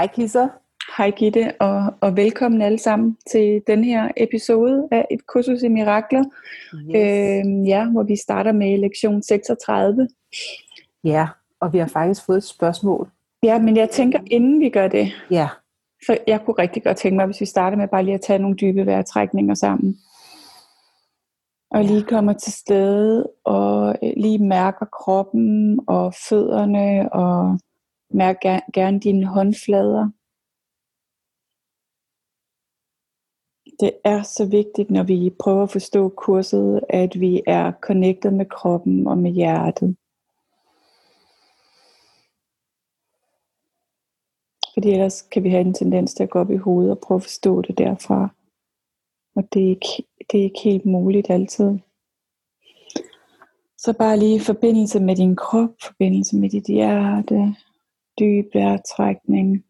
Hej Kisser. Hej Gitte, og, og velkommen alle sammen til den her episode af et kursus i mirakler, yes. øh, ja, hvor vi starter med lektion 36. Ja, og vi har faktisk fået et spørgsmål. Ja, men jeg tænker, inden vi gør det, ja. så jeg kunne rigtig godt tænke mig, hvis vi starter med bare lige at tage nogle dybe vejrtrækninger sammen. Og lige kommer til stede, og øh, lige mærker kroppen og fødderne, og Mærk gerne dine håndflader. Det er så vigtigt, når vi prøver at forstå kurset, at vi er connected med kroppen og med hjertet. Fordi ellers kan vi have en tendens til at gå op i hovedet og prøve at forstå det derfra. Og det er ikke, det er ikke helt muligt altid. Så bare lige forbindelse med din krop, forbindelse med dit hjerte, dyb vejrtrækning.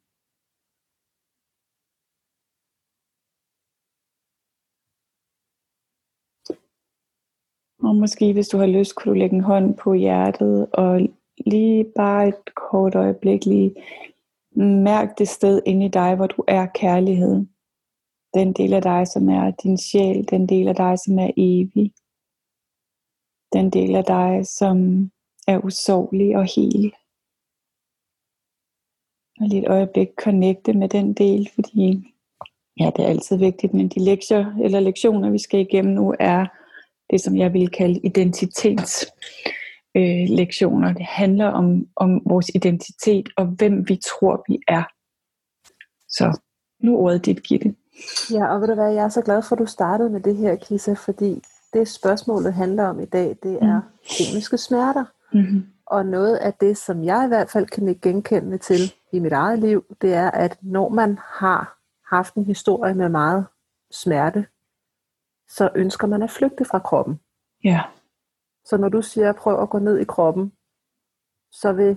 Og måske hvis du har lyst, kunne du lægge en hånd på hjertet og lige bare et kort øjeblik lige mærk det sted inde i dig, hvor du er kærlighed. Den del af dig, som er din sjæl, den del af dig, som er evig. Den del af dig, som er usårlig og hel og lige et øjeblik connecte med den del, fordi ja, det er altid vigtigt, men de lektier eller lektioner, vi skal igennem nu, er det, som jeg vil kalde identitets øh. Det handler om, om vores identitet og hvem vi tror, vi er. Så nu ordet dit, Gitte. Ja, og ved du hvad, jeg er så glad for, at du startede med det her, Kisa, fordi det spørgsmålet handler om i dag, det er mm. kroniske smerter. Mm-hmm. Og noget af det, som jeg i hvert fald kan genkende til i mit eget liv, det er, at når man har haft en historie med meget smerte, så ønsker man at flygte fra kroppen. Ja. Så når du siger, prøv at gå ned i kroppen, så vil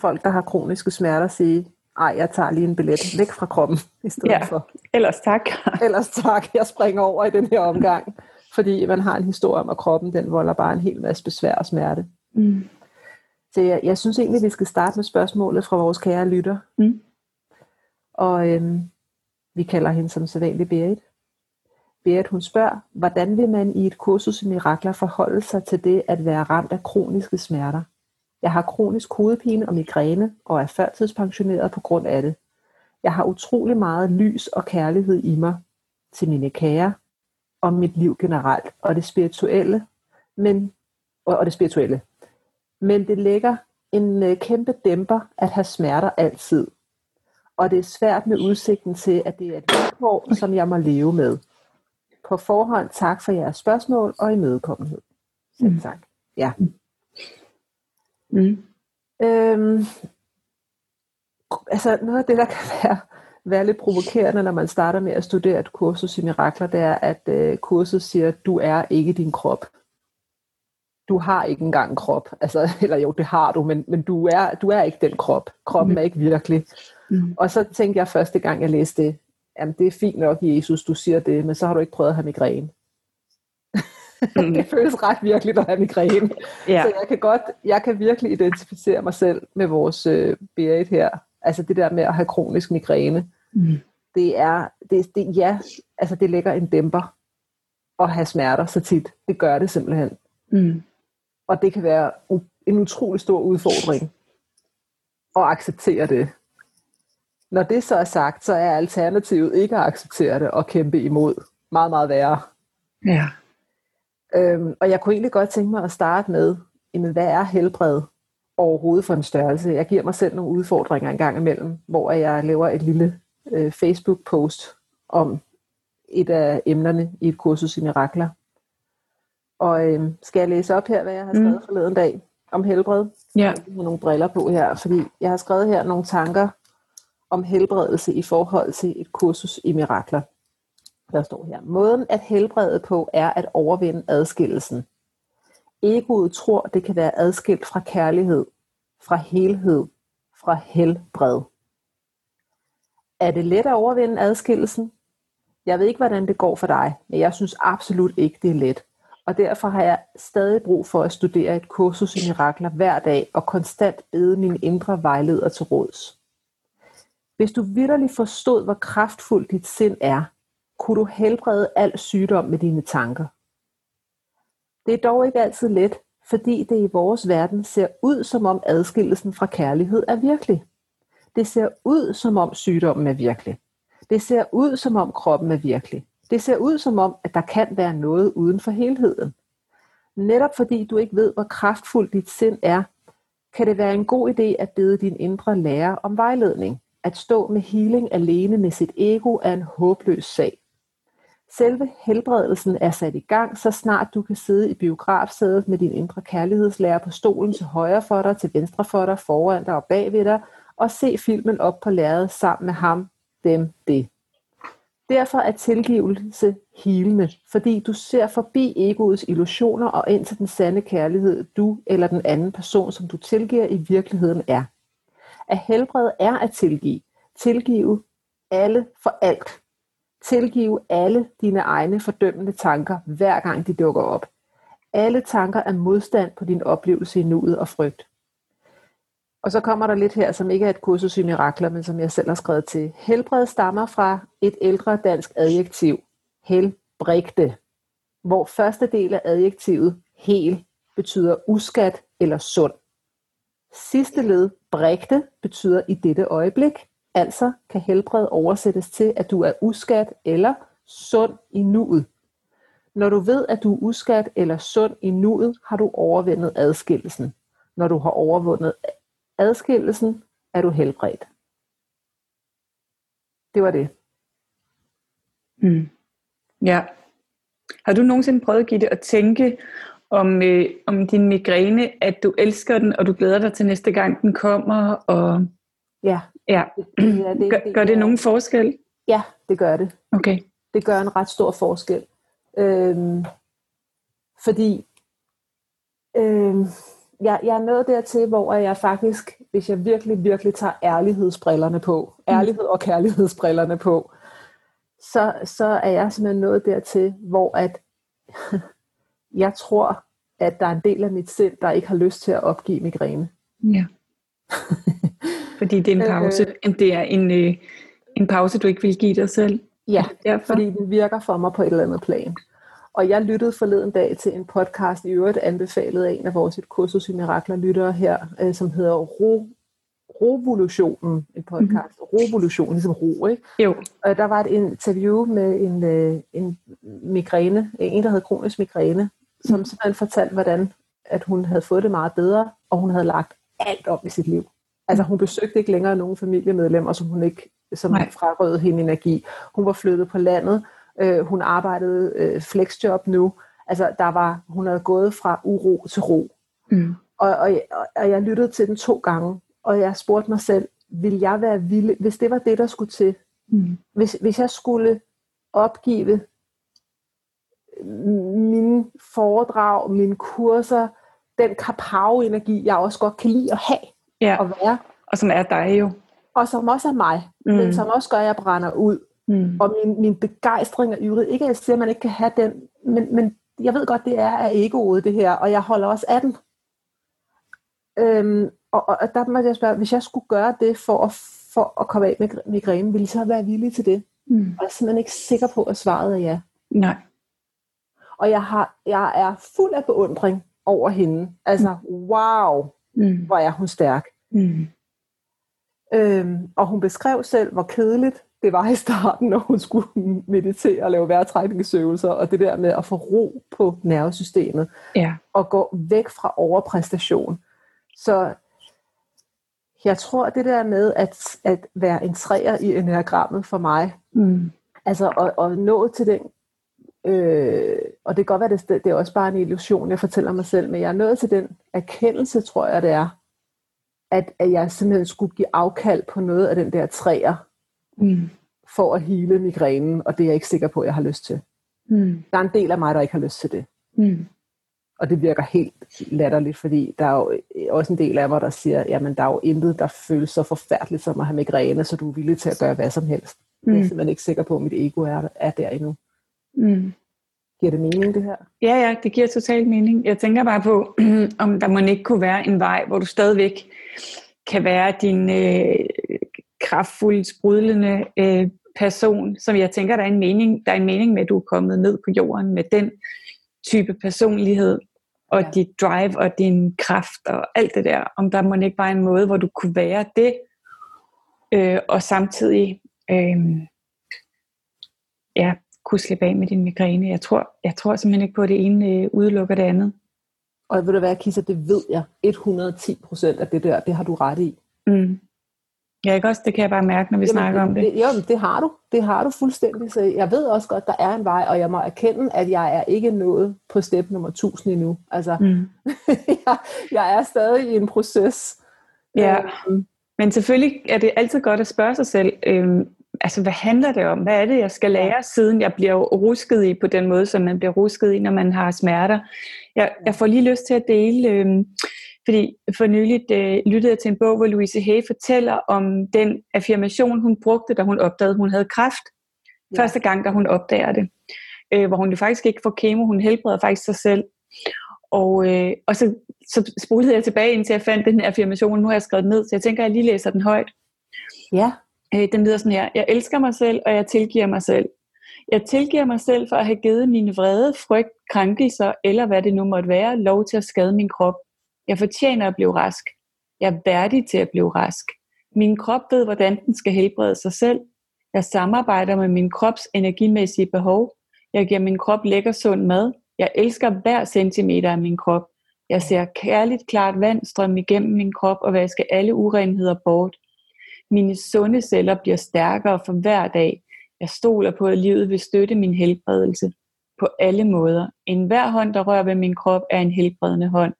folk, der har kroniske smerter, sige, ej, jeg tager lige en billet væk fra kroppen i stedet ja. for. Ellers tak. Ellers tak, jeg springer over i den her omgang. Fordi man har en historie om, at kroppen den volder bare en hel masse besvær og smerte. Mm. Så jeg, jeg synes egentlig, vi skal starte med spørgsmålet fra vores kære lytter. Mm. Og øhm, vi kalder hende som sædvanlig Berit. Berit hun spørger, hvordan vil man i et kursus i mirakler forholde sig til det at være ramt af kroniske smerter? Jeg har kronisk hovedpine og migræne og er førtidspensioneret på grund af det. Jeg har utrolig meget lys og kærlighed i mig til mine kære og mit liv generelt og det spirituelle, men og det spirituelle. Men det lægger en øh, kæmpe dæmper at have smerter altid. Og det er svært med udsigten til, at det er et vilkår, som jeg må leve med. På forhånd tak for jeres spørgsmål og imødekommenhed. Selv mm. tak. Ja. Mm. Øhm, altså noget af det, der kan være, være lidt provokerende, når man starter med at studere et kursus i mirakler, det er, at øh, kurset siger, at du er ikke din krop du har ikke engang en krop. Altså, eller jo, det har du, men, men du, er, du er ikke den krop. Kroppen mm. er ikke virkelig. Mm. Og så tænkte jeg første gang, jeg læste det, jamen det er fint nok, Jesus, du siger det, men så har du ikke prøvet at have migræne. Mm. det føles ret virkelig at have migræne. Ja. Så jeg kan godt, jeg kan virkelig identificere mig selv med vores øh, Berit her. Altså det der med at have kronisk migræne. Mm. Det er, det, det, ja, altså det lægger en dæmper at have smerter så tit. Det gør det simpelthen. Mm. Og det kan være en utrolig stor udfordring at acceptere det. Når det så er sagt, så er alternativet ikke at acceptere det og kæmpe imod. Meget, meget værre. Ja. Øhm, og jeg kunne egentlig godt tænke mig at starte med, jamen, hvad er helbred overhovedet for en størrelse? Jeg giver mig selv nogle udfordringer en gang imellem, hvor jeg laver et lille øh, Facebook-post om et af emnerne i et kursus i mirakler. Og øh, skal jeg læse op her, hvad jeg har skrevet mm. forleden dag om helbred? Ja. Jeg har nogle briller på her, fordi jeg har skrevet her nogle tanker om helbredelse i forhold til et kursus i mirakler. Der står her, måden at helbrede på er at overvinde adskillelsen. Egoet tror, det kan være adskilt fra kærlighed, fra helhed, fra helbred. Er det let at overvinde adskillelsen? Jeg ved ikke, hvordan det går for dig, men jeg synes absolut ikke, det er let. Og derfor har jeg stadig brug for at studere et kursus i mirakler hver dag og konstant bede min indre vejleder til råds. Hvis du vidderligt forstod, hvor kraftfuldt dit sind er, kunne du helbrede al sygdom med dine tanker. Det er dog ikke altid let, fordi det i vores verden ser ud som om adskillelsen fra kærlighed er virkelig. Det ser ud som om sygdommen er virkelig. Det ser ud som om kroppen er virkelig. Det ser ud som om, at der kan være noget uden for helheden. Netop fordi du ikke ved, hvor kraftfuldt dit sind er, kan det være en god idé at bede din indre lærer om vejledning. At stå med healing alene med sit ego er en håbløs sag. Selve helbredelsen er sat i gang, så snart du kan sidde i biografsædet med din indre kærlighedslærer på stolen til højre for dig, til venstre for dig, foran dig og bagved dig, og se filmen op på lærredet sammen med ham, dem, det. Derfor er tilgivelse helende, fordi du ser forbi egoets illusioner og ind til den sande kærlighed, du eller den anden person, som du tilgiver i virkeligheden er. At helbrede er at tilgive. Tilgive alle for alt. Tilgive alle dine egne fordømmende tanker, hver gang de dukker op. Alle tanker er modstand på din oplevelse i nuet og frygt. Og så kommer der lidt her, som ikke er et kursus i mirakler, men som jeg selv har skrevet til. Helbred stammer fra et ældre dansk adjektiv, helbrægte, hvor første del af adjektivet, hel, betyder uskat eller sund. Sidste led, brægte, betyder i dette øjeblik, altså kan helbred oversættes til, at du er uskat eller sund i nuet. Når du ved, at du er uskat eller sund i nuet, har du overvundet adskillelsen. Når du har overvundet adskillelsen, er du helbredt. Det var det. Mm. Ja. Har du nogensinde prøvet, Gitte, at tænke om, øh, om din migræne, at du elsker den, og du glæder dig til næste gang, den kommer? Og... Ja. ja. ja det, gør, det, gør det nogen forskel? Ja, det gør det. Okay. Det gør en ret stor forskel. Øhm, fordi øhm, jeg, jeg er nået dertil, hvor jeg faktisk, hvis jeg virkelig, virkelig tager ærlighedsbrillerne på, ærlighed og kærlighedsbrillerne på, så, så er jeg simpelthen nået dertil, hvor at jeg tror, at der er en del af mit sind, der ikke har lyst til at opgive migræne. Ja. Fordi det er en pause. Øh, det er en, øh, en pause, du ikke vil give dig selv. Ja, derfor? fordi den virker for mig på et eller andet plan. Og jeg lyttede forleden dag til en podcast, i øvrigt anbefalet af en af vores et kursus i mirakler lyttere her, øh, som hedder Ro, Rovolutionen, en podcast. Mm-hmm. Rovolution, ligesom ro, ikke? Jo. Og der var et interview med en, øh, en migræne, en der havde kronisk migræne, som mm. simpelthen fortalte, hvordan at hun havde fået det meget bedre, og hun havde lagt alt om i sit liv. Altså hun besøgte ikke længere nogen familiemedlemmer, som hun ikke som frarøvede hende energi. Hun var flyttet på landet, Øh, hun arbejdede øh, flexjob nu. Altså, der var, hun havde gået fra uro til ro. Mm. Og, og, og jeg lyttede til den to gange, og jeg spurgte mig selv, vil jeg være villig, hvis det var det, der skulle til, mm. hvis, hvis jeg skulle opgive mine foredrag, mine kurser, den kapav-energi, jeg også godt kan lide at have ja. og være. Og som er dig jo. Og som også er mig, mm. men som også gør, at jeg brænder ud. Mm. Og min, min begejstring og ydre, ikke at jeg siger, at man ikke kan have den, men, men jeg ved godt, det er af egoet det her, og jeg holder også af den. Øhm, og, og der må jeg spørge, hvis jeg skulle gøre det for at, for at komme af med migrænen, ville I så være villig til det? Mm. Og jeg er simpelthen ikke sikker på, at svaret er ja. Nej. Og jeg, har, jeg er fuld af beundring over hende. Altså, mm. wow, mm. hvor er hun stærk. Mm. Øhm, og hun beskrev selv, hvor kedeligt det var i starten, når hun skulle meditere og lave vejrtrækningsøvelser, og det der med at få ro på nervesystemet, ja. og gå væk fra overpræstation. Så jeg tror, det der med at, at være en træer i enagrammet for mig, mm. altså at, at nå til den, øh, og det kan godt være, det, det er også bare en illusion, jeg fortæller mig selv, men jeg er nået til den erkendelse, tror jeg det er, at, at jeg simpelthen skulle give afkald på noget af den der træer, mm. for at hele migrænen, og det er jeg ikke sikker på, at jeg har lyst til. Mm. Der er en del af mig, der ikke har lyst til det. Mm. Og det virker helt latterligt, fordi der er jo også en del af mig, der siger, jamen der er jo intet, der føles så forfærdeligt som at have migræne, så du er villig til at gøre hvad som helst. Mm. Jeg er simpelthen ikke sikker på, at mit ego er, er der endnu. Mm. Giver det mening, det her? Ja, ja, det giver totalt mening. Jeg tænker bare på, om der må ikke kunne være en vej, hvor du stadigvæk kan være din øh, kraftfulde, sprudlende øh, person, som jeg tænker, der er en mening, der er en mening med, at du er kommet ned på jorden med den type personlighed, og ja. dit drive og din kraft og alt det der. Om der må ikke bare en måde, hvor du kunne være det, øh, og samtidig øh, ja, kunne slippe af med din migræne. Jeg tror, jeg tror simpelthen ikke på, at det ene øh, udelukker det andet. Og ved du hvad, Kisa, det ved jeg 110 procent af det der, det har du ret i. Mm. Ja, ikke også? Det kan jeg bare mærke, når vi Jamen, snakker om det. det. Jo, det har du. Det har du fuldstændig. Så jeg ved også godt, der er en vej, og jeg må erkende, at jeg er ikke nået på step nummer 1000 endnu. Altså, mm. jeg, jeg er stadig i en proces. Ja, øhm. men selvfølgelig er det altid godt at spørge sig selv, øhm, altså hvad handler det om? Hvad er det, jeg skal lære, siden jeg bliver rusket i på den måde, som man bliver rusket i, når man har smerter? Jeg, jeg får lige lyst til at dele... Øhm, fordi for nyligt øh, lyttede jeg til en bog, hvor Louise Hay fortæller om den affirmation, hun brugte, da hun opdagede, at hun havde kræft. Ja. Første gang, da hun opdager det. Øh, hvor hun jo faktisk ikke får kemo, hun helbreder faktisk sig selv. Og, øh, og så, så spolede jeg tilbage, indtil jeg fandt den her affirmation. Nu har jeg skrevet ned, så jeg tænker, at jeg lige læser den højt. Ja. Øh, den lyder sådan her. Jeg elsker mig selv, og jeg tilgiver mig selv. Jeg tilgiver mig selv for at have givet mine vrede, frygt, krænkelser, eller hvad det nu måtte være, lov til at skade min krop. Jeg fortjener at blive rask. Jeg er værdig til at blive rask. Min krop ved, hvordan den skal helbrede sig selv. Jeg samarbejder med min krops energimæssige behov. Jeg giver min krop lækker sund mad. Jeg elsker hver centimeter af min krop. Jeg ser kærligt klart vand strømme igennem min krop og vaske alle urenheder bort. Mine sunde celler bliver stærkere for hver dag. Jeg stoler på, at livet vil støtte min helbredelse på alle måder. En hver hånd, der rører ved min krop, er en helbredende hånd.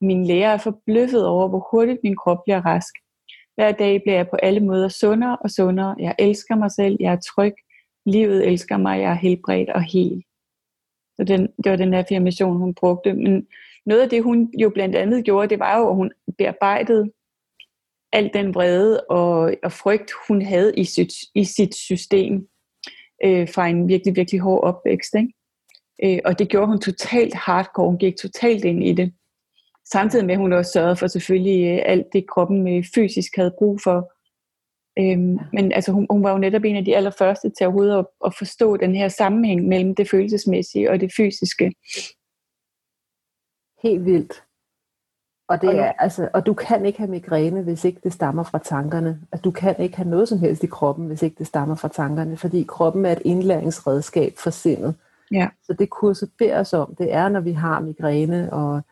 Min lærer er forbløffet over, hvor hurtigt min krop bliver rask. Hver dag bliver jeg på alle måder sundere og sundere. Jeg elsker mig selv, jeg er tryg. Livet elsker mig, jeg er helbredt og hel. Så den, det var den affirmation, hun brugte. Men noget af det, hun jo blandt andet gjorde, det var jo, at hun bearbejdede al den vrede og, og frygt, hun havde i sit, i sit system øh, fra en virkelig, virkelig hård opvækst. Ikke? Øh, og det gjorde hun totalt hardcore. Hun gik totalt ind i det. Samtidig med, at hun også sørgede for selvfølgelig øh, alt det, kroppen øh, fysisk havde brug for. Øhm, men altså, hun, hun var jo netop en af de allerførste til overhovedet at, at forstå den her sammenhæng mellem det følelsesmæssige og det fysiske. Helt vildt. Og, det er, altså, og du kan ikke have migræne, hvis ikke det stammer fra tankerne. Altså, du kan ikke have noget som helst i kroppen, hvis ikke det stammer fra tankerne, fordi kroppen er et indlæringsredskab for sindet. Ja. Så det kurset beder os om, det er, når vi har migræne og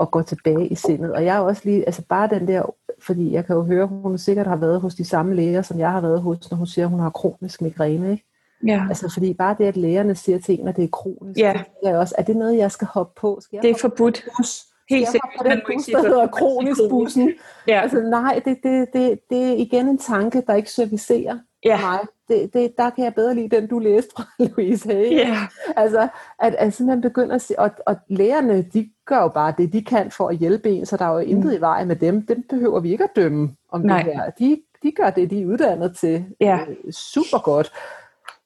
og gå tilbage i sindet. Og jeg er også lige, altså bare den der, fordi jeg kan jo høre, hun sikkert har været hos de samme læger, som jeg har været hos, når hun siger, at hun har kronisk migræne, ikke? Ja. Altså fordi bare det, at lægerne siger til en, at det er kronisk, ja. det er, også, er det noget, jeg skal hoppe på? Skal jeg det er forbudt. Bus? Helt sikkert. På den bus, der hedder kronisk bussen. Ja. Altså nej, det, det, det, det er igen en tanke, der ikke servicerer ja. mig. Det, det, der kan jeg bedre lide den, du læste fra Louise Hay. Ja. Altså, at, at simpelthen begynder at sige, og, og lægerne, de gør jo bare det, de kan for at hjælpe en, så der er jo intet mm. i vejen med dem. Dem behøver vi ikke at dømme om Nej. det her. De, de gør det, de er uddannet til. Ja. Øh, super godt.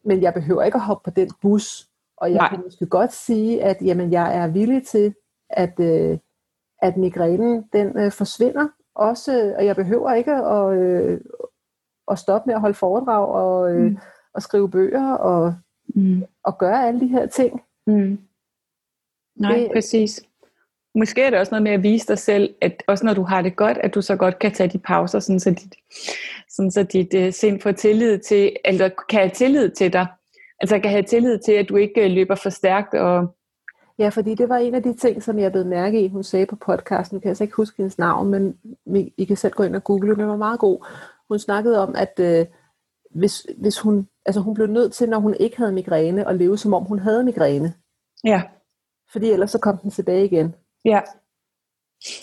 Men jeg behøver ikke at hoppe på den bus. Og jeg Nej. kan måske godt sige, at jamen, jeg er villig til, at, øh, at migrænen den øh, forsvinder. Også, og jeg behøver ikke at, øh, at stoppe med at holde foredrag og, øh, mm. og skrive bøger og, mm. og gøre alle de her ting. Mm. Nej, det, præcis. måske er det også noget med at vise dig selv, at også når du har det godt, at du så godt kan tage de pauser, sådan så dit, sådan så dit uh, sind får tillid til, eller kan have tillid til dig. Altså kan have tillid til, at du ikke uh, løber for stærkt. Og... Ja, fordi det var en af de ting, som jeg blev mærke i, hun sagde på podcasten, kan jeg så ikke huske hendes navn, men I kan selv gå ind og google, den var meget god. Hun snakkede om, at uh, hvis, hvis hun, altså hun blev nødt til, når hun ikke havde migræne, at leve som om hun havde migræne. Ja. Fordi ellers så kom den tilbage igen. Ja.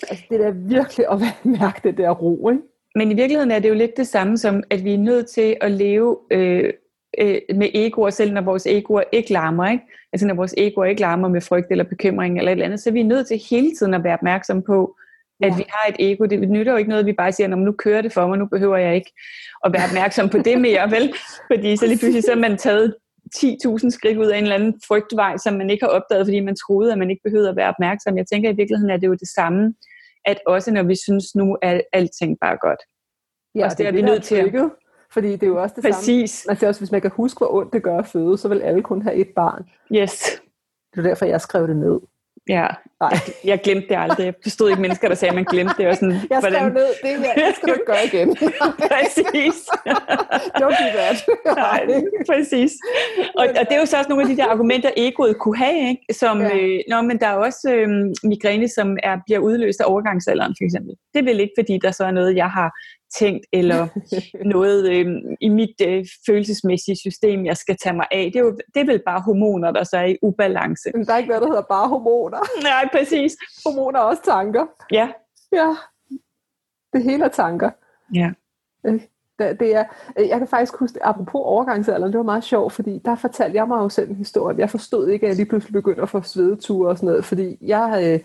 Altså det er virkelig at mærke det der ro, ikke? Men i virkeligheden er det jo lidt det samme som, at vi er nødt til at leve øh, øh, med egoer, selv når vores egoer ikke larmer. Ikke? Altså når vores egoer ikke larmer med frygt eller bekymring eller et eller andet, så er vi nødt til hele tiden at være opmærksom på, at vi har et ego. Det nytter jo ikke noget, at vi bare siger, nu kører det for mig, nu behøver jeg ikke at være opmærksom på det mere, vel? Fordi så lige pludselig så er man taget 10.000 skridt ud af en eller anden frygtvej, som man ikke har opdaget, fordi man troede, at man ikke behøvede at være opmærksom. Jeg tænker i virkeligheden, at det er jo det samme, at også når vi synes, nu er alting bare godt. Ja, også det, det er vi nødt til at... Fordi det er jo også det Præcis. samme. Siger også, hvis man kan huske, hvor ondt det gør at føde, så vil alle kun have et barn. Yes. Det er derfor, jeg skrev det ned. Ja, Nej. jeg glemte det aldrig. Jeg forstod ikke mennesker, der sagde, at man glemte det. Og sådan, jeg skrev hvordan... ned, det, her, det skal du ikke gøre igen. præcis. Don't do that. Nej, præcis. Og, og det er jo så også nogle af de der argumenter, egoet kunne have, ikke? Som, ja. øh, nå, men der er også øh, migræne, som er, bliver udløst af overgangsalderen, for eksempel. Det vel ikke, fordi der så er noget, jeg har tænkt, eller noget øh, i mit øh, følelsesmæssige system, jeg skal tage mig af. Det er, jo, det er vel bare hormoner, der så er i ubalance. Men der er ikke noget, der hedder bare hormoner. Nej, præcis. Hormoner er også tanker. Ja. Ja. Det hele er tanker. Ja. Øh, det, det er, øh, jeg kan faktisk huske, apropos overgangsalderen, det var meget sjovt, fordi der fortalte jeg mig jo selv en historie. Jeg forstod ikke, at jeg lige pludselig begyndte at få svedeture og sådan noget, fordi jeg, øh,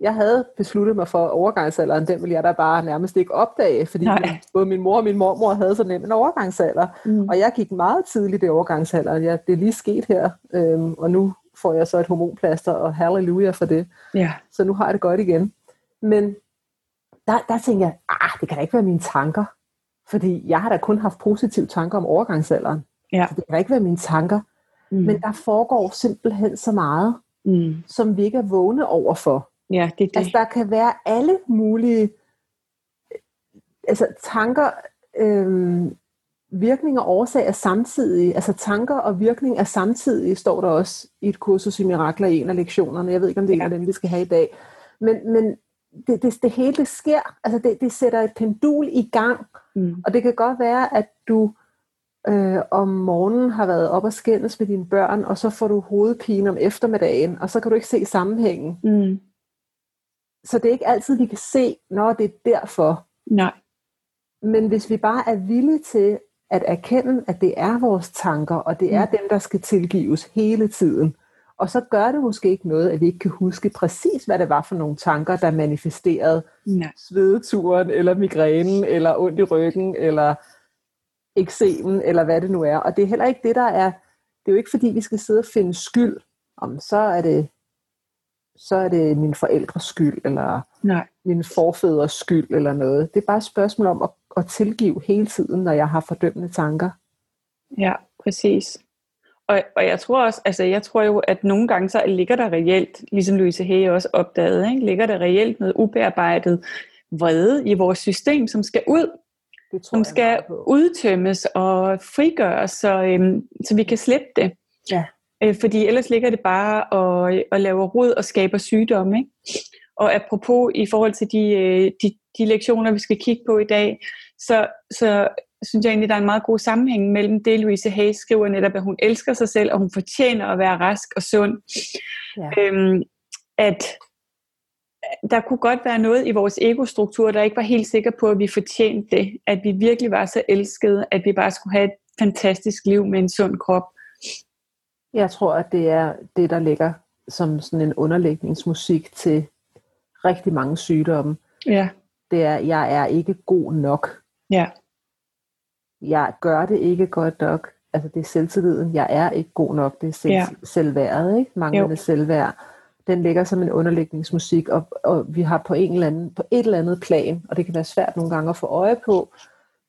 jeg havde besluttet mig for overgangsalderen, den ville jeg da bare nærmest ikke opdage, fordi Nej. både min mor og min mormor havde så nemt en overgangsalder, mm. og jeg gik meget tidligt i overgangsalderen. Ja, det er lige sket her, øhm, og nu får jeg så et hormonplaster, og halleluja for det. Ja. Så nu har jeg det godt igen. Men der, der tænker jeg, ah, det kan da ikke være mine tanker, fordi jeg har da kun haft positive tanker om overgangsalderen. Ja. Så det kan da ikke være mine tanker. Mm. Men der foregår simpelthen så meget, mm. som vi ikke er vågne over for. Ja, det er det. Altså, der kan være alle mulige altså, tanker, øhm, virkning og årsag er samtidige. Altså tanker og virkning er samtidige, står der også i et kursus i Mirakler i en af lektionerne. Jeg ved ikke, om det er en af dem, vi skal have i dag. Men, men det, det, det hele det sker. Altså det, det sætter et pendul i gang. Mm. Og det kan godt være, at du øh, om morgenen har været op og skændes med dine børn, og så får du hovedpine om eftermiddagen, og så kan du ikke se sammenhængen. Mm. Så det er ikke altid, vi kan se, når det er derfor. Nej. Men hvis vi bare er villige til at erkende, at det er vores tanker, og det er mm. dem, der skal tilgives hele tiden, og så gør det måske ikke noget, at vi ikke kan huske præcis, hvad det var for nogle tanker, der manifesterede Nej. svedeturen, eller migrænen, eller ondt i ryggen, eller eksemen, eller hvad det nu er. Og det er heller ikke det, der er... Det er jo ikke fordi, vi skal sidde og finde skyld. Om så er det så er det min forældres skyld, eller Nej. min forfædres skyld, eller noget. Det er bare et spørgsmål om at, at tilgive hele tiden, når jeg har fordømmende tanker. Ja, præcis. Og, og jeg tror også, altså jeg tror jo, at nogle gange så ligger der reelt, ligesom Louise Hay også opdagede, ikke? ligger der reelt noget ubearbejdet vrede i vores system, som skal ud, det som skal udtømmes og frigøres, så, øhm, så vi kan slippe det. Ja. Øh, fordi ellers ligger det bare og, og laver rod og skaber sygdomme. Ikke? Og apropos i forhold til de, øh, de, de lektioner, vi skal kigge på i dag, så, så synes jeg egentlig, der er en meget god sammenhæng mellem det, Louise Hayes skriver netop, at hun elsker sig selv, og hun fortjener at være rask og sund. Ja. Øhm, at der kunne godt være noget i vores egostruktur, der ikke var helt sikker på, at vi fortjente det. At vi virkelig var så elskede, at vi bare skulle have et fantastisk liv med en sund krop. Jeg tror, at det er det, der ligger som sådan en underlægningsmusik til rigtig mange sygdomme. Ja. Det er, jeg er ikke god nok. Ja. Jeg gør det ikke godt nok. Altså det er selvtilliden. Jeg er ikke god nok. Det er selv, ja. selvværdet, ikke? Manglende jo. selvværd. Den ligger som en underlægningsmusik, og, og vi har på, en eller anden, på et eller andet plan, og det kan være svært nogle gange at få øje på,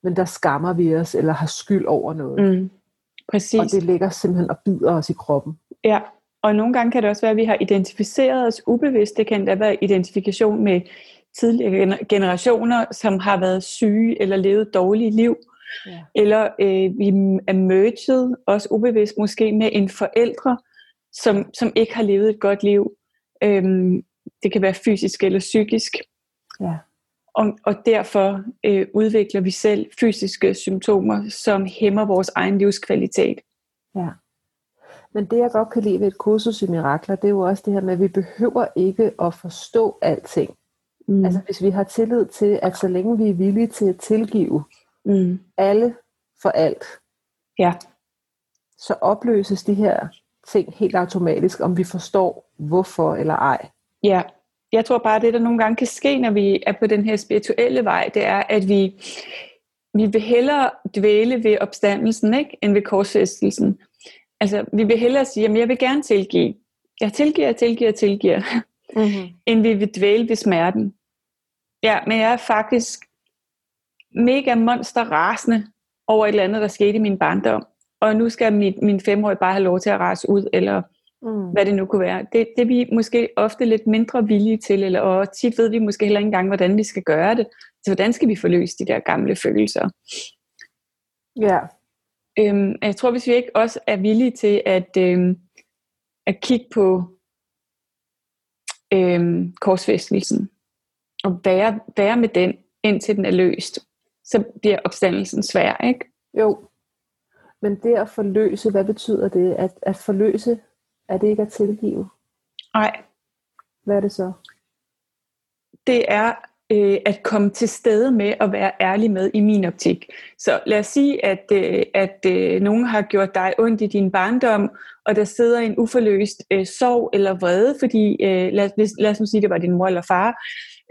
men der skammer vi os, eller har skyld over noget. Mm. Præcis. Og det ligger simpelthen og bider os i kroppen. Ja, Og nogle gange kan det også være, at vi har identificeret os ubevidst. Det kan da være identifikation med tidligere generationer, som har været syge eller levet dårlige liv. Ja. Eller øh, vi er merged, også ubevidst måske, med en forældre, som, som ikke har levet et godt liv. Øhm, det kan være fysisk eller psykisk. Ja. Og, og derfor øh, udvikler vi selv fysiske symptomer, som hæmmer vores egen livskvalitet. Ja. Men det jeg godt kan lide ved et kursus i mirakler, det er jo også det her med, at vi behøver ikke at forstå alting. Mm. Altså hvis vi har tillid til, at så længe vi er villige til at tilgive mm. alle for alt, ja. så opløses de her ting helt automatisk, om vi forstår hvorfor eller ej. Ja, jeg tror bare, at det der nogle gange kan ske, når vi er på den her spirituelle vej, det er, at vi, vi vil hellere dvæle ved opstandelsen, ikke, end ved korsfæstelsen. Altså, vi vil hellere sige, at jeg vil gerne tilgive. Jeg tilgiver, tilgiver, tilgiver. Mm-hmm. end vi vil dvæle ved smerten. Ja, men jeg er faktisk mega monster rasende over et eller andet, der skete i min barndom. Og nu skal min, min femårige bare have lov til at rase ud, eller mm. hvad det nu kunne være. Det, det er vi måske ofte lidt mindre villige til, eller, og tit ved vi måske heller ikke engang, hvordan vi skal gøre det. Så hvordan skal vi forløse de der gamle følelser? Ja. Øhm, jeg tror, hvis vi ikke også er villige til at, øhm, at kigge på øhm, korsfæstelsen, og være, være med den, indtil den er løst, så bliver opstandelsen svær, ikke? Jo. Men det at forløse, hvad betyder det? At, at forløse, er det ikke at tilgive? Nej. Hvad er det så? Det er øh, at komme til stede med at være ærlig med i min optik. Så lad os sige, at, øh, at øh, nogen har gjort dig ondt i din barndom, og der sidder en uforløst øh, sorg eller vrede, fordi øh, lad, lad, lad os nu sige, det var din mor eller far,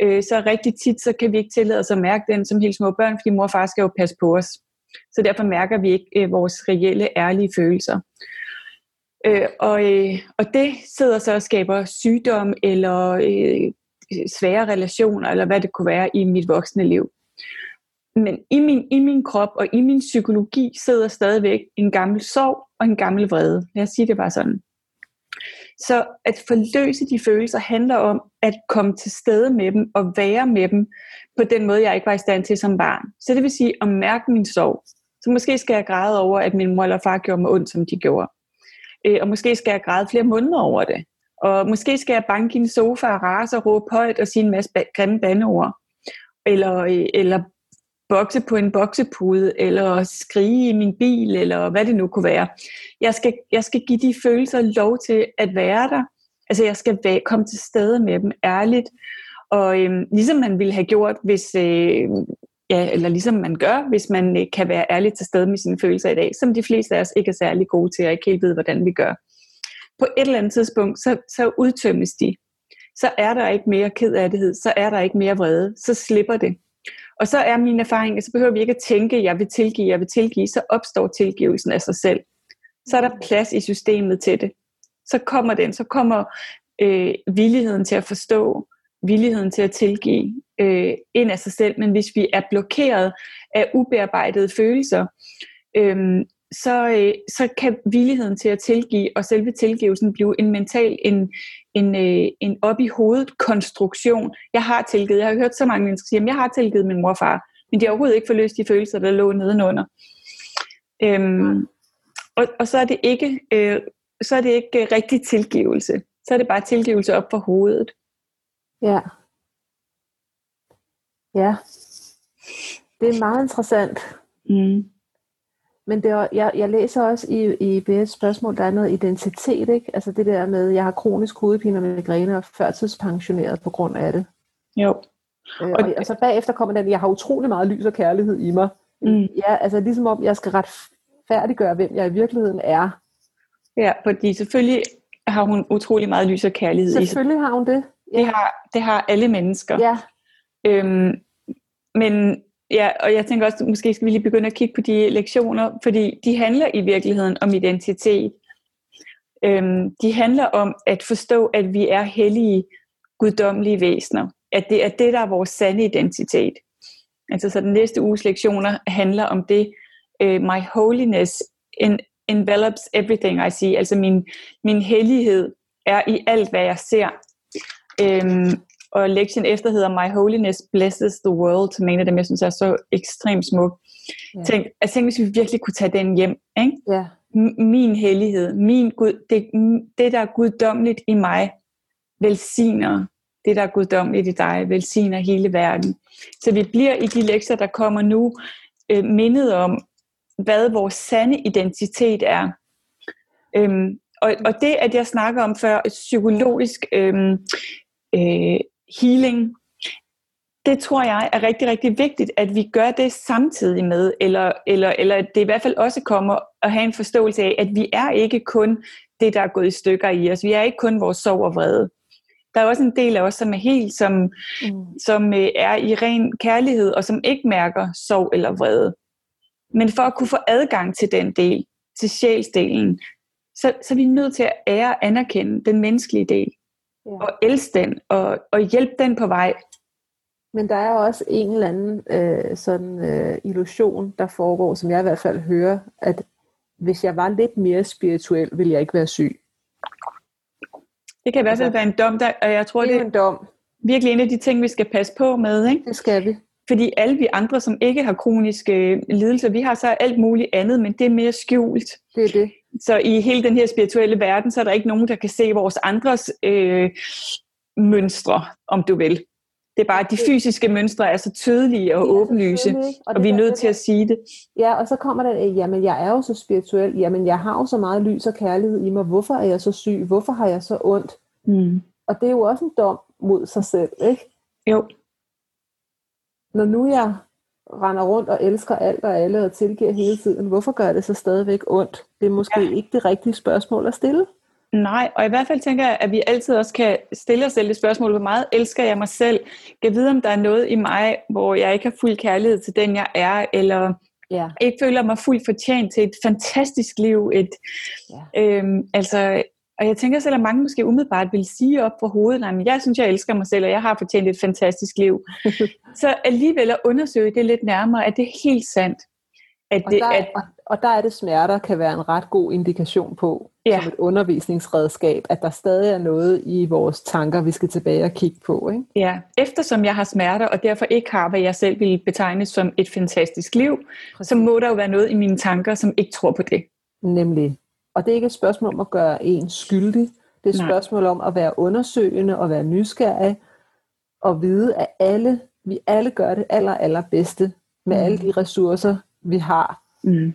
øh, så rigtig tit, så kan vi ikke tillade os at mærke den som helt små børn, fordi mor og far skal jo passe på os. Så derfor mærker vi ikke øh, vores reelle, ærlige følelser. Øh, og, øh, og det sidder så og skaber sygdom eller øh, svære relationer, eller hvad det kunne være i mit voksne liv. Men i min, i min krop og i min psykologi sidder stadigvæk en gammel sorg og en gammel vrede. Lad os sige det bare sådan. Så at forløse de følelser handler om at komme til stede med dem og være med dem på den måde, jeg ikke var i stand til som barn. Så det vil sige at mærke min sorg. Så måske skal jeg græde over, at min mor eller far gjorde mig ondt, som de gjorde. Øh, og måske skal jeg græde flere måneder over det. Og måske skal jeg banke i en sofa og rase og råbe højt og sige en masse grimme bandeord. Eller, øh, eller bokse på en boksepude, eller skrige i min bil, eller hvad det nu kunne være. Jeg skal, jeg skal give de følelser lov til at være der. Altså jeg skal væ- komme til stede med dem ærligt. Og øhm, ligesom man ville have gjort, hvis, øh, ja, eller ligesom man gør, hvis man øh, kan være ærlig til stede med sine følelser i dag, som de fleste af os ikke er særlig gode til, og ikke helt ved, hvordan vi gør. På et eller andet tidspunkt, så, så udtømmes de. Så er der ikke mere kedattighed, så er der ikke mere vrede, så slipper det. Og så er min erfaring, at så behøver vi ikke at tænke, jeg vil tilgive, jeg vil tilgive, så opstår tilgivelsen af sig selv. Så er der plads i systemet til det. Så kommer den, så kommer øh, villigheden til at forstå, villigheden til at tilgive øh, ind af sig selv. Men hvis vi er blokeret af ubearbejdede følelser, øh, så, øh, så kan villigheden til at tilgive og selve tilgivelsen blive en mental, en, en, øh, en op i hovedet konstruktion. Jeg har tilgivet, jeg har hørt så mange mennesker sige, at jeg har tilgivet min mor og far, men de har overhovedet ikke forløst de følelser, der lå nedenunder. Øhm, og, og så er det ikke, øh, så er det ikke rigtig tilgivelse. Så er det bare tilgivelse op for hovedet. Ja. Ja. Det er meget interessant. Mm. Men det er, jeg, jeg læser også i, i BS spørgsmål, der er noget identitet, ikke? Altså det der med, jeg har kronisk hovedpine og migræne og førtidspensioneret på grund af det. Jo. Øh, og, og så bagefter kommer den, jeg har utrolig meget lys og kærlighed i mig. Mm. Ja, altså ligesom om jeg skal retfærdiggøre, hvem jeg i virkeligheden er. Ja, fordi selvfølgelig har hun utrolig meget lys og kærlighed selvfølgelig i sig. Selvfølgelig har hun det. Ja. Det, har, det har alle mennesker. Ja. Øhm, men Ja, og jeg tænker også, måske skal vi lige begynde at kigge på de lektioner, fordi de handler i virkeligheden om identitet. Øhm, de handler om at forstå, at vi er hellige, guddommelige væsener. At det er det, der er vores sande identitet. Altså så den næste uges lektioner handler om det, Øh, my holiness en, envelops everything I see. Altså min, min hellighed er i alt, hvad jeg ser. Øhm, og lektionen efter hedder My Holiness Blesses the World, som en af dem, jeg synes er så ekstremt smuk. Ja. Tænk, altså, tænk, hvis vi virkelig kunne tage den hjem. Ikke? Ja. Min hellighed, min Gud, det, det, der er guddommeligt i mig, velsigner det, der er guddommeligt i dig, velsigner hele verden. Så vi bliver i de lektier, der kommer nu, øh, mindet om, hvad vores sande identitet er. Øhm, og, og det, at jeg snakker om før, psykologisk øhm, øh, healing, det tror jeg er rigtig, rigtig vigtigt, at vi gør det samtidig med, eller, eller, eller at det i hvert fald også kommer at have en forståelse af, at vi er ikke kun det, der er gået i stykker i os. Vi er ikke kun vores sorg og vrede. Der er også en del af os, som er helt, som, mm. som øh, er i ren kærlighed, og som ikke mærker sorg eller vrede. Men for at kunne få adgang til den del, til sjælsdelen, så, så er vi nødt til at ære og anerkende den menneskelige del. Ja. Og elske den, og, og hjælpe den på vej. Men der er også en eller anden øh, sådan øh, illusion, der foregår, som jeg i hvert fald hører, at hvis jeg var lidt mere spirituel, ville jeg ikke være syg. Det kan i hvert fald altså, være en dom, der, og jeg tror, det er, det er en dom. virkelig en af de ting, vi skal passe på med. Ikke? Det skal vi. Fordi alle vi andre, som ikke har kroniske lidelser, vi har så alt muligt andet, men det er mere skjult. Det er det. Så i hele den her spirituelle verden, så er der ikke nogen, der kan se vores andres øh, mønstre, om du vil. Det er bare, at de fysiske mønstre er så tydelige og åbenlyse, og, og vi er nødt til at sige det. Ja, og så kommer der, jamen jeg er jo så spirituel, jamen jeg har jo så meget lys og kærlighed i mig, hvorfor er jeg så syg, hvorfor har jeg så ondt? Mm. Og det er jo også en dom mod sig selv, ikke? Jo. Når nu jeg render rundt og elsker alt og alle og tilgiver hele tiden, hvorfor gør det så stadigvæk ondt? Det er måske ja. ikke det rigtige spørgsmål at stille. Nej, og i hvert fald tænker jeg, at vi altid også kan stille os selv det spørgsmål, hvor meget elsker jeg mig selv? Kan vide, om der er noget i mig, hvor jeg ikke har fuld kærlighed til den, jeg er, eller ja. ikke føler mig fuldt fortjent til et fantastisk liv. Et, ja. øhm, altså, og jeg tænker selv, at mange måske umiddelbart vil sige op for hovedet, at jeg synes, jeg elsker mig selv, og jeg har fortjent et fantastisk liv. så alligevel at undersøge det lidt nærmere, at det er helt sandt. At det, og, der, at, og, og der er det smerter kan være en ret god indikation på, ja. som et undervisningsredskab, at der stadig er noget i vores tanker, vi skal tilbage og kigge på. Ikke? Ja, eftersom jeg har smerter, og derfor ikke har, hvad jeg selv vil betegne som et fantastisk liv, Præcis. så må der jo være noget i mine tanker, som ikke tror på det. Nemlig. Og det er ikke et spørgsmål om at gøre en skyldig. Det er et Nej. spørgsmål om at være undersøgende og være nysgerrig og vide, at alle, vi alle gør det aller, allerbedste med mm. alle de ressourcer, vi har. Mm.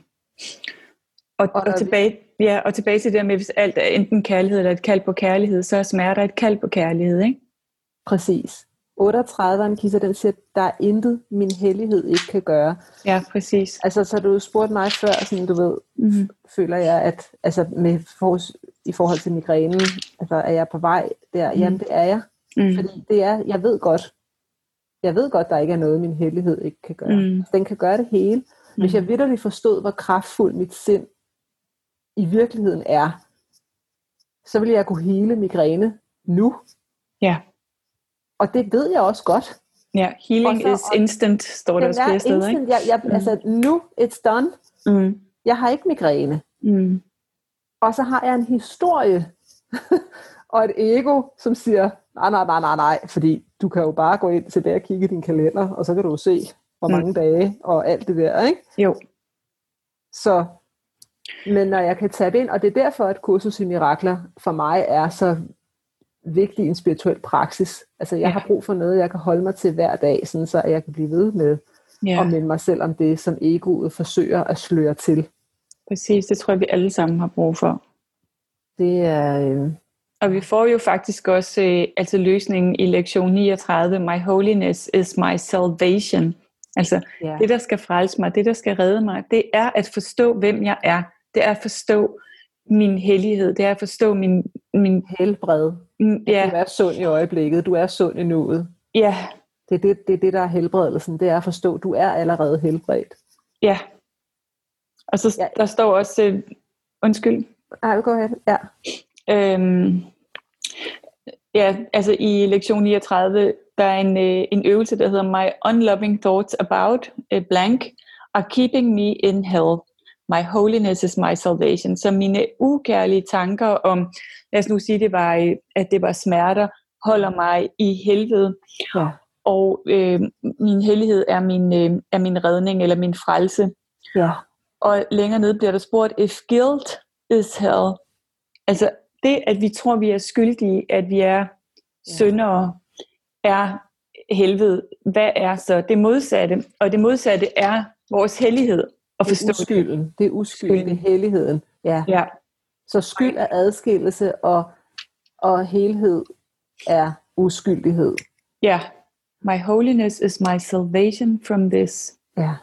Og, og, og, tilbage, ja, og tilbage til det der med, hvis alt er enten kærlighed eller et kald på kærlighed, så er smerter et kald på kærlighed, ikke? Præcis. 38'eren, Kisa, den siger, der er intet, min hellighed ikke kan gøre. Ja, præcis. Altså, så du spurgte mig før, sådan du ved, mm-hmm. føler jeg, at altså, med for, i forhold til migrænen, altså, er jeg på vej der? Mm. Jamen, det er jeg. Mm. Fordi det er, jeg ved godt, jeg ved godt, der ikke er noget, min hellighed ikke kan gøre. Mm. Den kan gøre det hele. Hvis mm. jeg vidderligt forstod, hvor kraftfuld mit sind i virkeligheden er, så vil jeg kunne hele migræne nu. Ja. Og det ved jeg også godt. Ja, healing så, is instant, står der også flere steder. Instant, ikke? Jeg, jeg, mm. Altså, nu, it's done. Mm. Jeg har ikke migræne. Mm. Og så har jeg en historie, og et ego, som siger, nej, nej, nej, nej, nej, fordi du kan jo bare gå ind til der og kigge i din kalender, og så kan du se, hvor mange mm. dage, og alt det der, ikke? Jo. Så, men når jeg kan tabe ind, og det er derfor, at kursus i mirakler for mig er så vigtig en spirituel praksis. Altså jeg ja. har brug for noget, jeg kan holde mig til hver dag, sådan så jeg kan blive ved med ja. at minde mig selv om det, som egoet forsøger at sløre til. Præcis, det tror jeg, vi alle sammen har brug for. Det er... Øh... Og vi får jo faktisk også øh, altså løsningen i lektion 39, My holiness is my salvation. Altså ja. det, der skal frelse mig, det, der skal redde mig, det er at forstå, hvem jeg er. Det er at forstå min hellighed. Det er at forstå min... min helbred. Mm, ja. Du er sund i øjeblikket. Du er sund i nuet. Ja. Det er det, det, er det der er helbredelsen. Det er at forstå, du er allerede helbredt. Ja. Og så ja. der står også... Uh, undskyld. Ej, gå ahead. Ja. Øhm, ja, altså i lektion 39, der er en, øh, en øvelse, der hedder My unloving thoughts about a blank are keeping me in hell. My holiness is my salvation. Så mine ukærlige tanker om, lad os nu sige, det var, at det var smerter, holder mig i helvede. Ja. Og øh, min hellighed er min, øh, er min redning eller min frelse. Ja. Og længere nede bliver der spurgt, if guilt is hell. Altså det, at vi tror, vi er skyldige, at vi er syndere, er helvede. Hvad er så det modsatte? Og det modsatte er vores hellighed. At forstå det er uskylden. Det er uskylden, det er helligheden. Ja. ja. Så skyld er adskillelse, og, og helhed er uskyldighed. Ja. My holiness is my salvation from this. Ja.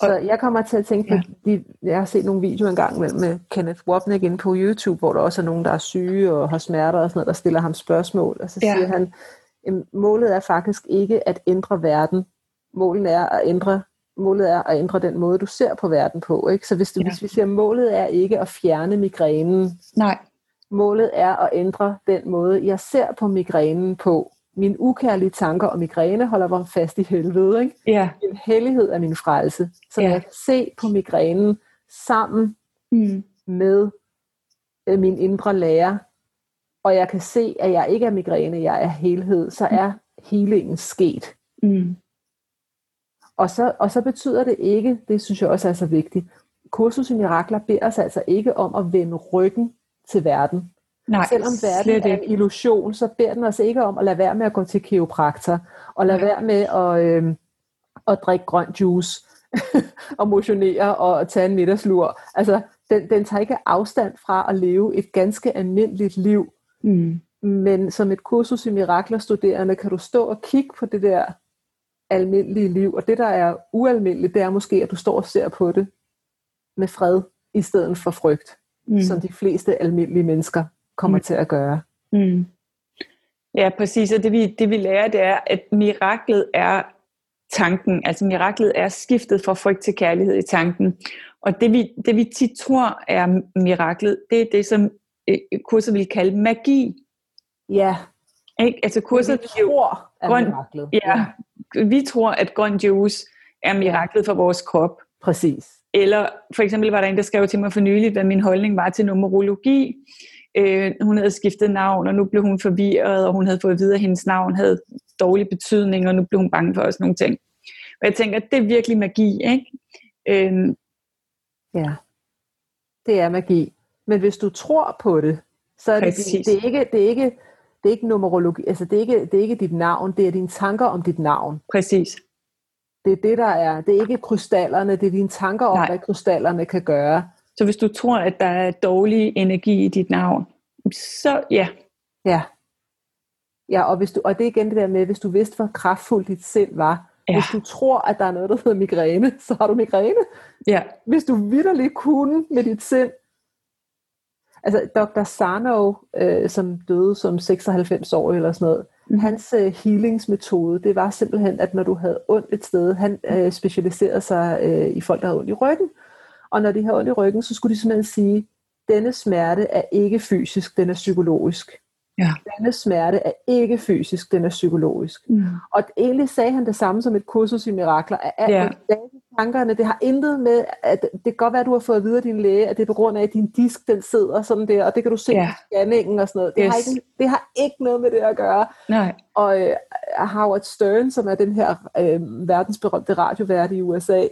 Så jeg kommer til at tænke på, ja. jeg har set nogle videoer engang med, med Kenneth Wapnick inde på YouTube, hvor der også er nogen, der er syge og har smerter og sådan noget, der stiller ham spørgsmål. Og så ja. siger han, målet er faktisk ikke at ændre verden. Målet er at ændre målet er at ændre den måde, du ser på verden på. Ikke? Så hvis, du, ja. hvis vi siger, målet er ikke at fjerne migrænen. Nej. Målet er at ændre den måde, jeg ser på migrænen på. Min ukærlige tanker og migræne holder mig fast i helvede. Ikke? Ja. Min hellighed er min frelse. Så ja. jeg kan se på migrænen sammen mm. med øh, min indre lærer, og jeg kan se, at jeg ikke er migræne, jeg er helhed, så er healingen sket. Mm. Og, så, og så betyder det ikke, det synes jeg også er så vigtigt, kursus i mirakler beder os altså ikke om at vende ryggen til verden. Nej, Selvom verden er en illusion, så beder den os ikke om at lade være med at gå til kiropraktor, og lade ja. være med at, øh, at drikke grøn juice, og motionere og tage en middagslur. Altså, den, den tager ikke afstand fra at leve et ganske almindeligt liv. Mm. Men som et kursus i mirakler studerende, kan du stå og kigge på det der almindelige liv. Og det, der er ualmindeligt, det er måske, at du står og ser på det med fred, i stedet for frygt, mm. som de fleste almindelige mennesker kommer mm. til at gøre. Mm. Ja, præcis. Og det vi, det vi lærer, det er, at miraklet er tanken. Altså miraklet er skiftet fra frygt til kærlighed i tanken. Og det vi, det vi tit tror er miraklet, det er det, som øh, kurser vil kalde magi. Ja. Ikke? Altså kurser vi tror er grøn, miraklet. Ja, vi tror, at grøn juice er miraklet for vores krop. Præcis. Eller for eksempel var der en, der skrev til mig for nyligt, hvad min holdning var til numerologi. Øh, hun havde skiftet navn, og nu blev hun forvirret, og hun havde fået at vide, at hendes navn havde dårlig betydning, og nu blev hun bange for os nogle ting. Og jeg tænker, at det er virkelig magi, ikke? Øh, ja, det er magi. Men hvis du tror på det, så er det, det, er ikke, det er ikke det er ikke numerologi, altså det er ikke, det er ikke dit navn, det er dine tanker om dit navn. Præcis. Det er det, der er. Det er ikke krystallerne, det er dine tanker om, Nej. hvad krystallerne kan gøre. Så hvis du tror, at der er dårlig energi i dit navn, så ja. Ja. Ja, og, hvis du, og det er igen det der med, hvis du vidste, hvor kraftfuldt dit sind var. Ja. Hvis du tror, at der er noget, der hedder migræne, så har du migræne. Ja. Hvis du vidderligt kunne med dit sind, Altså Dr. Sarno, øh, som døde som 96 år eller sådan noget, mm. hans øh, healingsmetode, det var simpelthen, at når du havde ondt et sted, han øh, specialiserede sig øh, i folk, der havde ondt i ryggen, og når de havde ondt i ryggen, så skulle de simpelthen sige, denne smerte er ikke fysisk, den er psykologisk. Ja. Denne smerte er ikke fysisk, den er psykologisk. Mm. Og egentlig sagde han det samme som et kursus i mirakler, at ja. tankerne, det har intet med, at det kan godt være, at du har fået at vide af din læge, at det er på grund af, at din disk, den sidder sådan der, og det kan du se ja. i scanningen og sådan noget. Det, yes. har ikke, det har ikke noget med det at gøre. Nej. Og uh, Howard Stern, som er den her uh, verdensberømte radiovært i USA,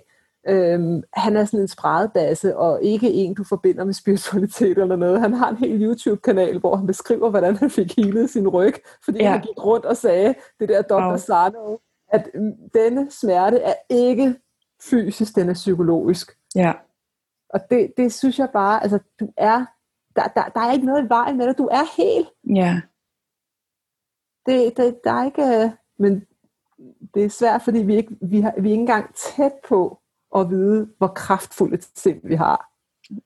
Øhm, han er sådan en spredbasse, og ikke en, du forbinder med spiritualitet eller noget. Han har en hel YouTube-kanal, hvor han beskriver, hvordan han fik healet sin ryg, fordi ja. han gik rundt og sagde, det der Dr. Wow. Sarno, at denne smerte er ikke fysisk, den er psykologisk. Ja. Og det, det synes jeg bare, altså du er, der, der, der er ikke noget i vejen med dig, du er helt. Ja. Det, det, der er ikke, men det er svært, fordi vi, ikke, vi, har, vi er ikke engang tæt på at vide, hvor kraftfuldt et sind vi har.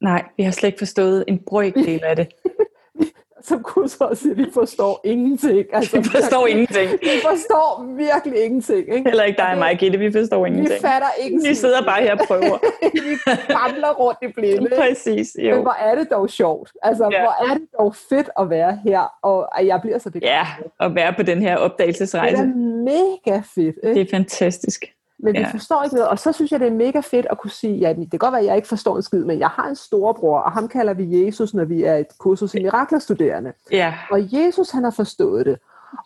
Nej, vi har slet ikke forstået en brøkdel af det. som kurser siger, vi forstår ingenting. Altså, vi forstår ingenting. Vi forstår virkelig ingenting. Ikke? Heller ikke dig og mig, Gitte, vi forstår ingenting. Vi fatter ingenting. Vi sidder bare her og prøver. vi famler rundt i blinde. Præcis, jo. Men hvor er det dog sjovt. Altså, ja. hvor er det dog fedt at være her, og jeg bliver så begejstret. Ja, at være på den her opdagelsesrejse. Det er mega fedt. Ikke? Det er fantastisk. Men ja. vi forstår ikke noget, og så synes jeg, det er mega fedt at kunne sige, ja, det kan godt være, at jeg ikke forstår en skid, men jeg har en storebror, og ham kalder vi Jesus, når vi er et kursus i miraklerstuderende. Ja. Og Jesus, han har forstået det.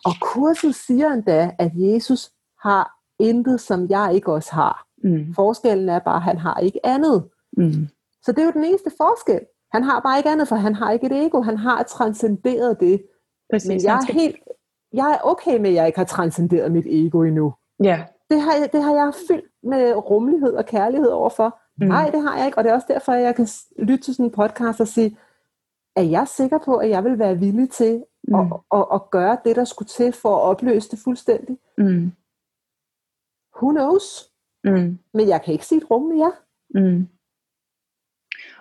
Og kurset siger endda, at Jesus har intet, som jeg ikke også har. Mm. Forskellen er bare, at han har ikke andet. Mm. Så det er jo den eneste forskel. Han har bare ikke andet, for han har ikke et ego. Han har transcenderet det. Præcis, Men jeg er, helt, jeg er okay med, at jeg ikke har transcenderet mit ego endnu. Ja. Det har, jeg, det har jeg fyldt med rummelighed og kærlighed overfor. Mm. Nej, det har jeg ikke. Og det er også derfor, at jeg kan lytte til sådan en podcast og sige, er jeg sikker på, at jeg vil være villig til mm. at, at, at gøre det, der skulle til for at opløse det fuldstændig? Mm. Who knows? Mm. Men jeg kan ikke sige et rum med jer. Mm.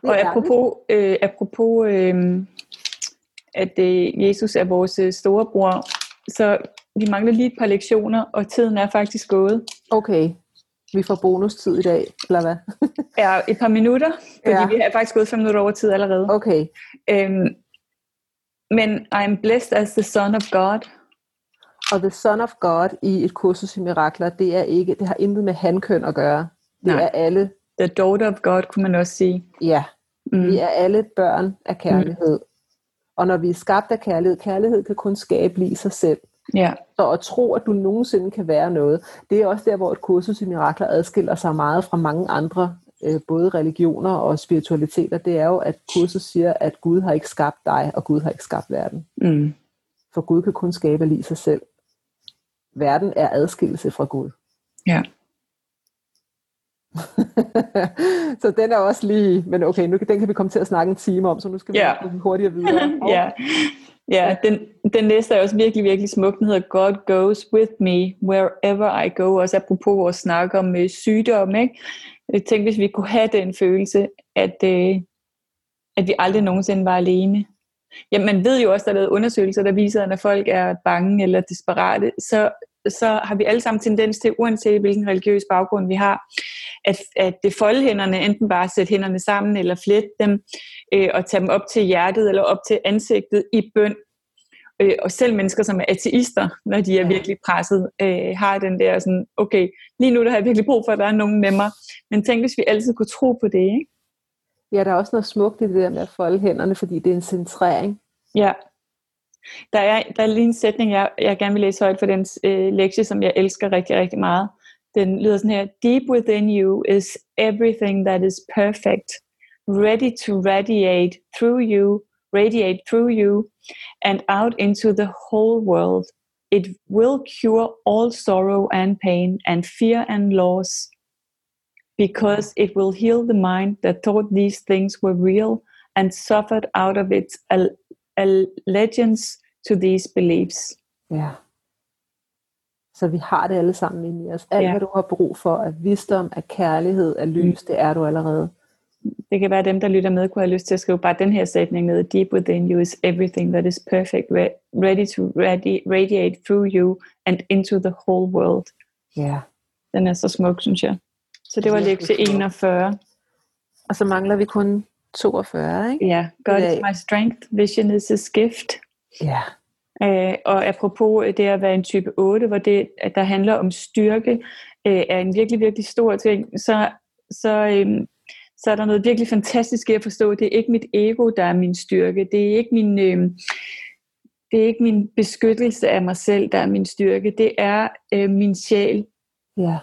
Og apropos, øh, apropos øh, at øh, Jesus er vores øh, storebror, så vi mangler lige et par lektioner, og tiden er faktisk gået. Okay, vi får bonustid i dag, eller hvad? ja, et par minutter, fordi ja. vi har faktisk gået fem minutter over tid allerede. Okay. Øhm, men I'm blessed as the son of God. Og the son of God i et kursus i mirakler, det er ikke, det har intet med hankøn at gøre. Det Nej. er alle. The daughter of God, kunne man også sige. Ja, mm. vi er alle børn af kærlighed. Mm. Og når vi er skabt af kærlighed, kærlighed kan kun skabe lige sig selv. Ja. Så at tro, at du nogensinde kan være noget, det er også der, hvor et kursus i mirakler adskiller sig meget fra mange andre, øh, både religioner og spiritualiteter. Det er jo, at kurset siger, at Gud har ikke skabt dig, og Gud har ikke skabt verden. Mm. For Gud kan kun skabe lige sig selv. Verden er adskillelse fra Gud. Ja. så den er også lige, men okay, nu den kan vi komme til at snakke en time om, så nu skal vi yeah. hurtigere videre. ja, ja den, den næste er også virkelig, virkelig smuk. Den hedder God goes with me wherever I go. Også apropos vores snak om øh, sygdom. Ikke? Øh, jeg tænkte, hvis vi kunne have den følelse, at, øh, at vi aldrig nogensinde var alene. Ja, man ved jo også, der er lavet undersøgelser, der viser, at når folk er bange eller desperate, så, så har vi alle sammen tendens til, uanset hvilken religiøs baggrund vi har, at, at det folde hænderne, enten bare sætte hænderne sammen eller flette dem, øh, og tage dem op til hjertet eller op til ansigtet i bøn. Øh, og selv mennesker, som er ateister, når de er virkelig presset, øh, har den der sådan, okay, lige nu der har jeg virkelig brug for, at der er nogen med mig. Men tænk, hvis vi altid kunne tro på det, ikke? Ja, der er også noget smukt i det der med at folde hænderne, fordi det er en centrering. Ja. Der er, der er lige en sætning, jeg, jeg gerne vil læse højt for den øh, lektie, som jeg elsker rigtig, rigtig meget. Den lyder sådan her, Deep within you is everything that is perfect, ready to radiate through you, radiate through you and out into the whole world. It will cure all sorrow and pain and fear and loss because it will heal the mind that thought these things were real and suffered out of its allegiance to these beliefs. Ja. Så vi har det alle sammen inde i os. Alt, ja. hvad du har brug for af visdom, af kærlighed, af lys, mm. det er du allerede. Det kan være, at dem, der lytter med, kunne have lyst til at skrive bare den her sætning ned. Deep within you is everything that is perfect, ready to radi- radiate through you and into the whole world. Ja. Den er så smuk, synes jeg. Så det var lektie 41. Og så mangler vi kun 42, ikke? Ja, God is my strength, vision is his gift. Ja. Øh, og apropos det at være en type 8, hvor det, at der handler om styrke, øh, er en virkelig, virkelig stor ting, så, så, øh, så er der noget virkelig fantastisk i at forstå, det er ikke mit ego, der er min styrke. Det er ikke min, øh, det er ikke min beskyttelse af mig selv, der er min styrke. Det er øh, min sjæl. Ja.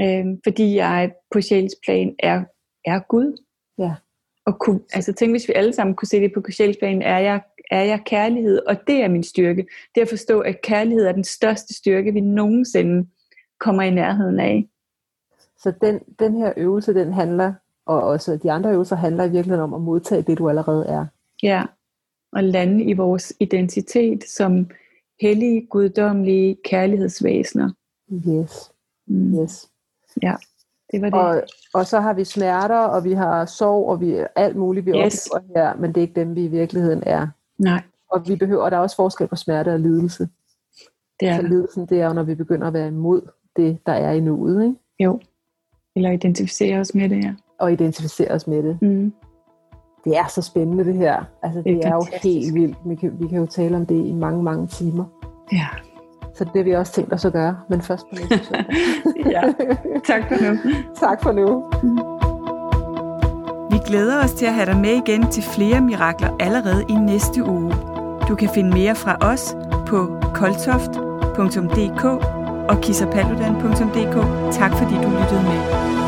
Øh, fordi jeg på sjælsplan er, er Gud. Ja. Og kunne, altså tænk, hvis vi alle sammen kunne se det på sjælsplan, er jeg, er jeg kærlighed, og det er min styrke. Det er at forstå, at kærlighed er den største styrke, vi nogensinde kommer i nærheden af. Så den, den her øvelse, den handler, og også de andre øvelser handler i virkeligheden om at modtage det, du allerede er. Ja, og lande i vores identitet som hellige, guddommelige kærlighedsvæsener. Yes. Mm. Yes. Ja, det var det. Og, og så har vi smerter, og vi har sorg, og vi alt muligt, vi yes. oplever her, men det er ikke dem, vi i virkeligheden er. Nej. Og vi behøver, og der er også forskel på smerte og lidelse. Det er så lidelsen, det er jo, når vi begynder at være imod det, der er i nuet, ikke? Jo. Eller identificere os med det, ja. Og identificere os med det. Mm. Det er så spændende, det her. Altså, det, det er, er jo helt vildt. Vi kan, vi kan jo tale om det i mange, mange timer. Ja. Så det har vi også tænkt os at gøre, men først på næste søndag. ja, tak for nu. tak for nu. Vi glæder os til at have dig med igen til flere mirakler allerede i næste uge. Du kan finde mere fra os på koltoft.dk og kissapaludan.dk. Tak fordi du lyttede med.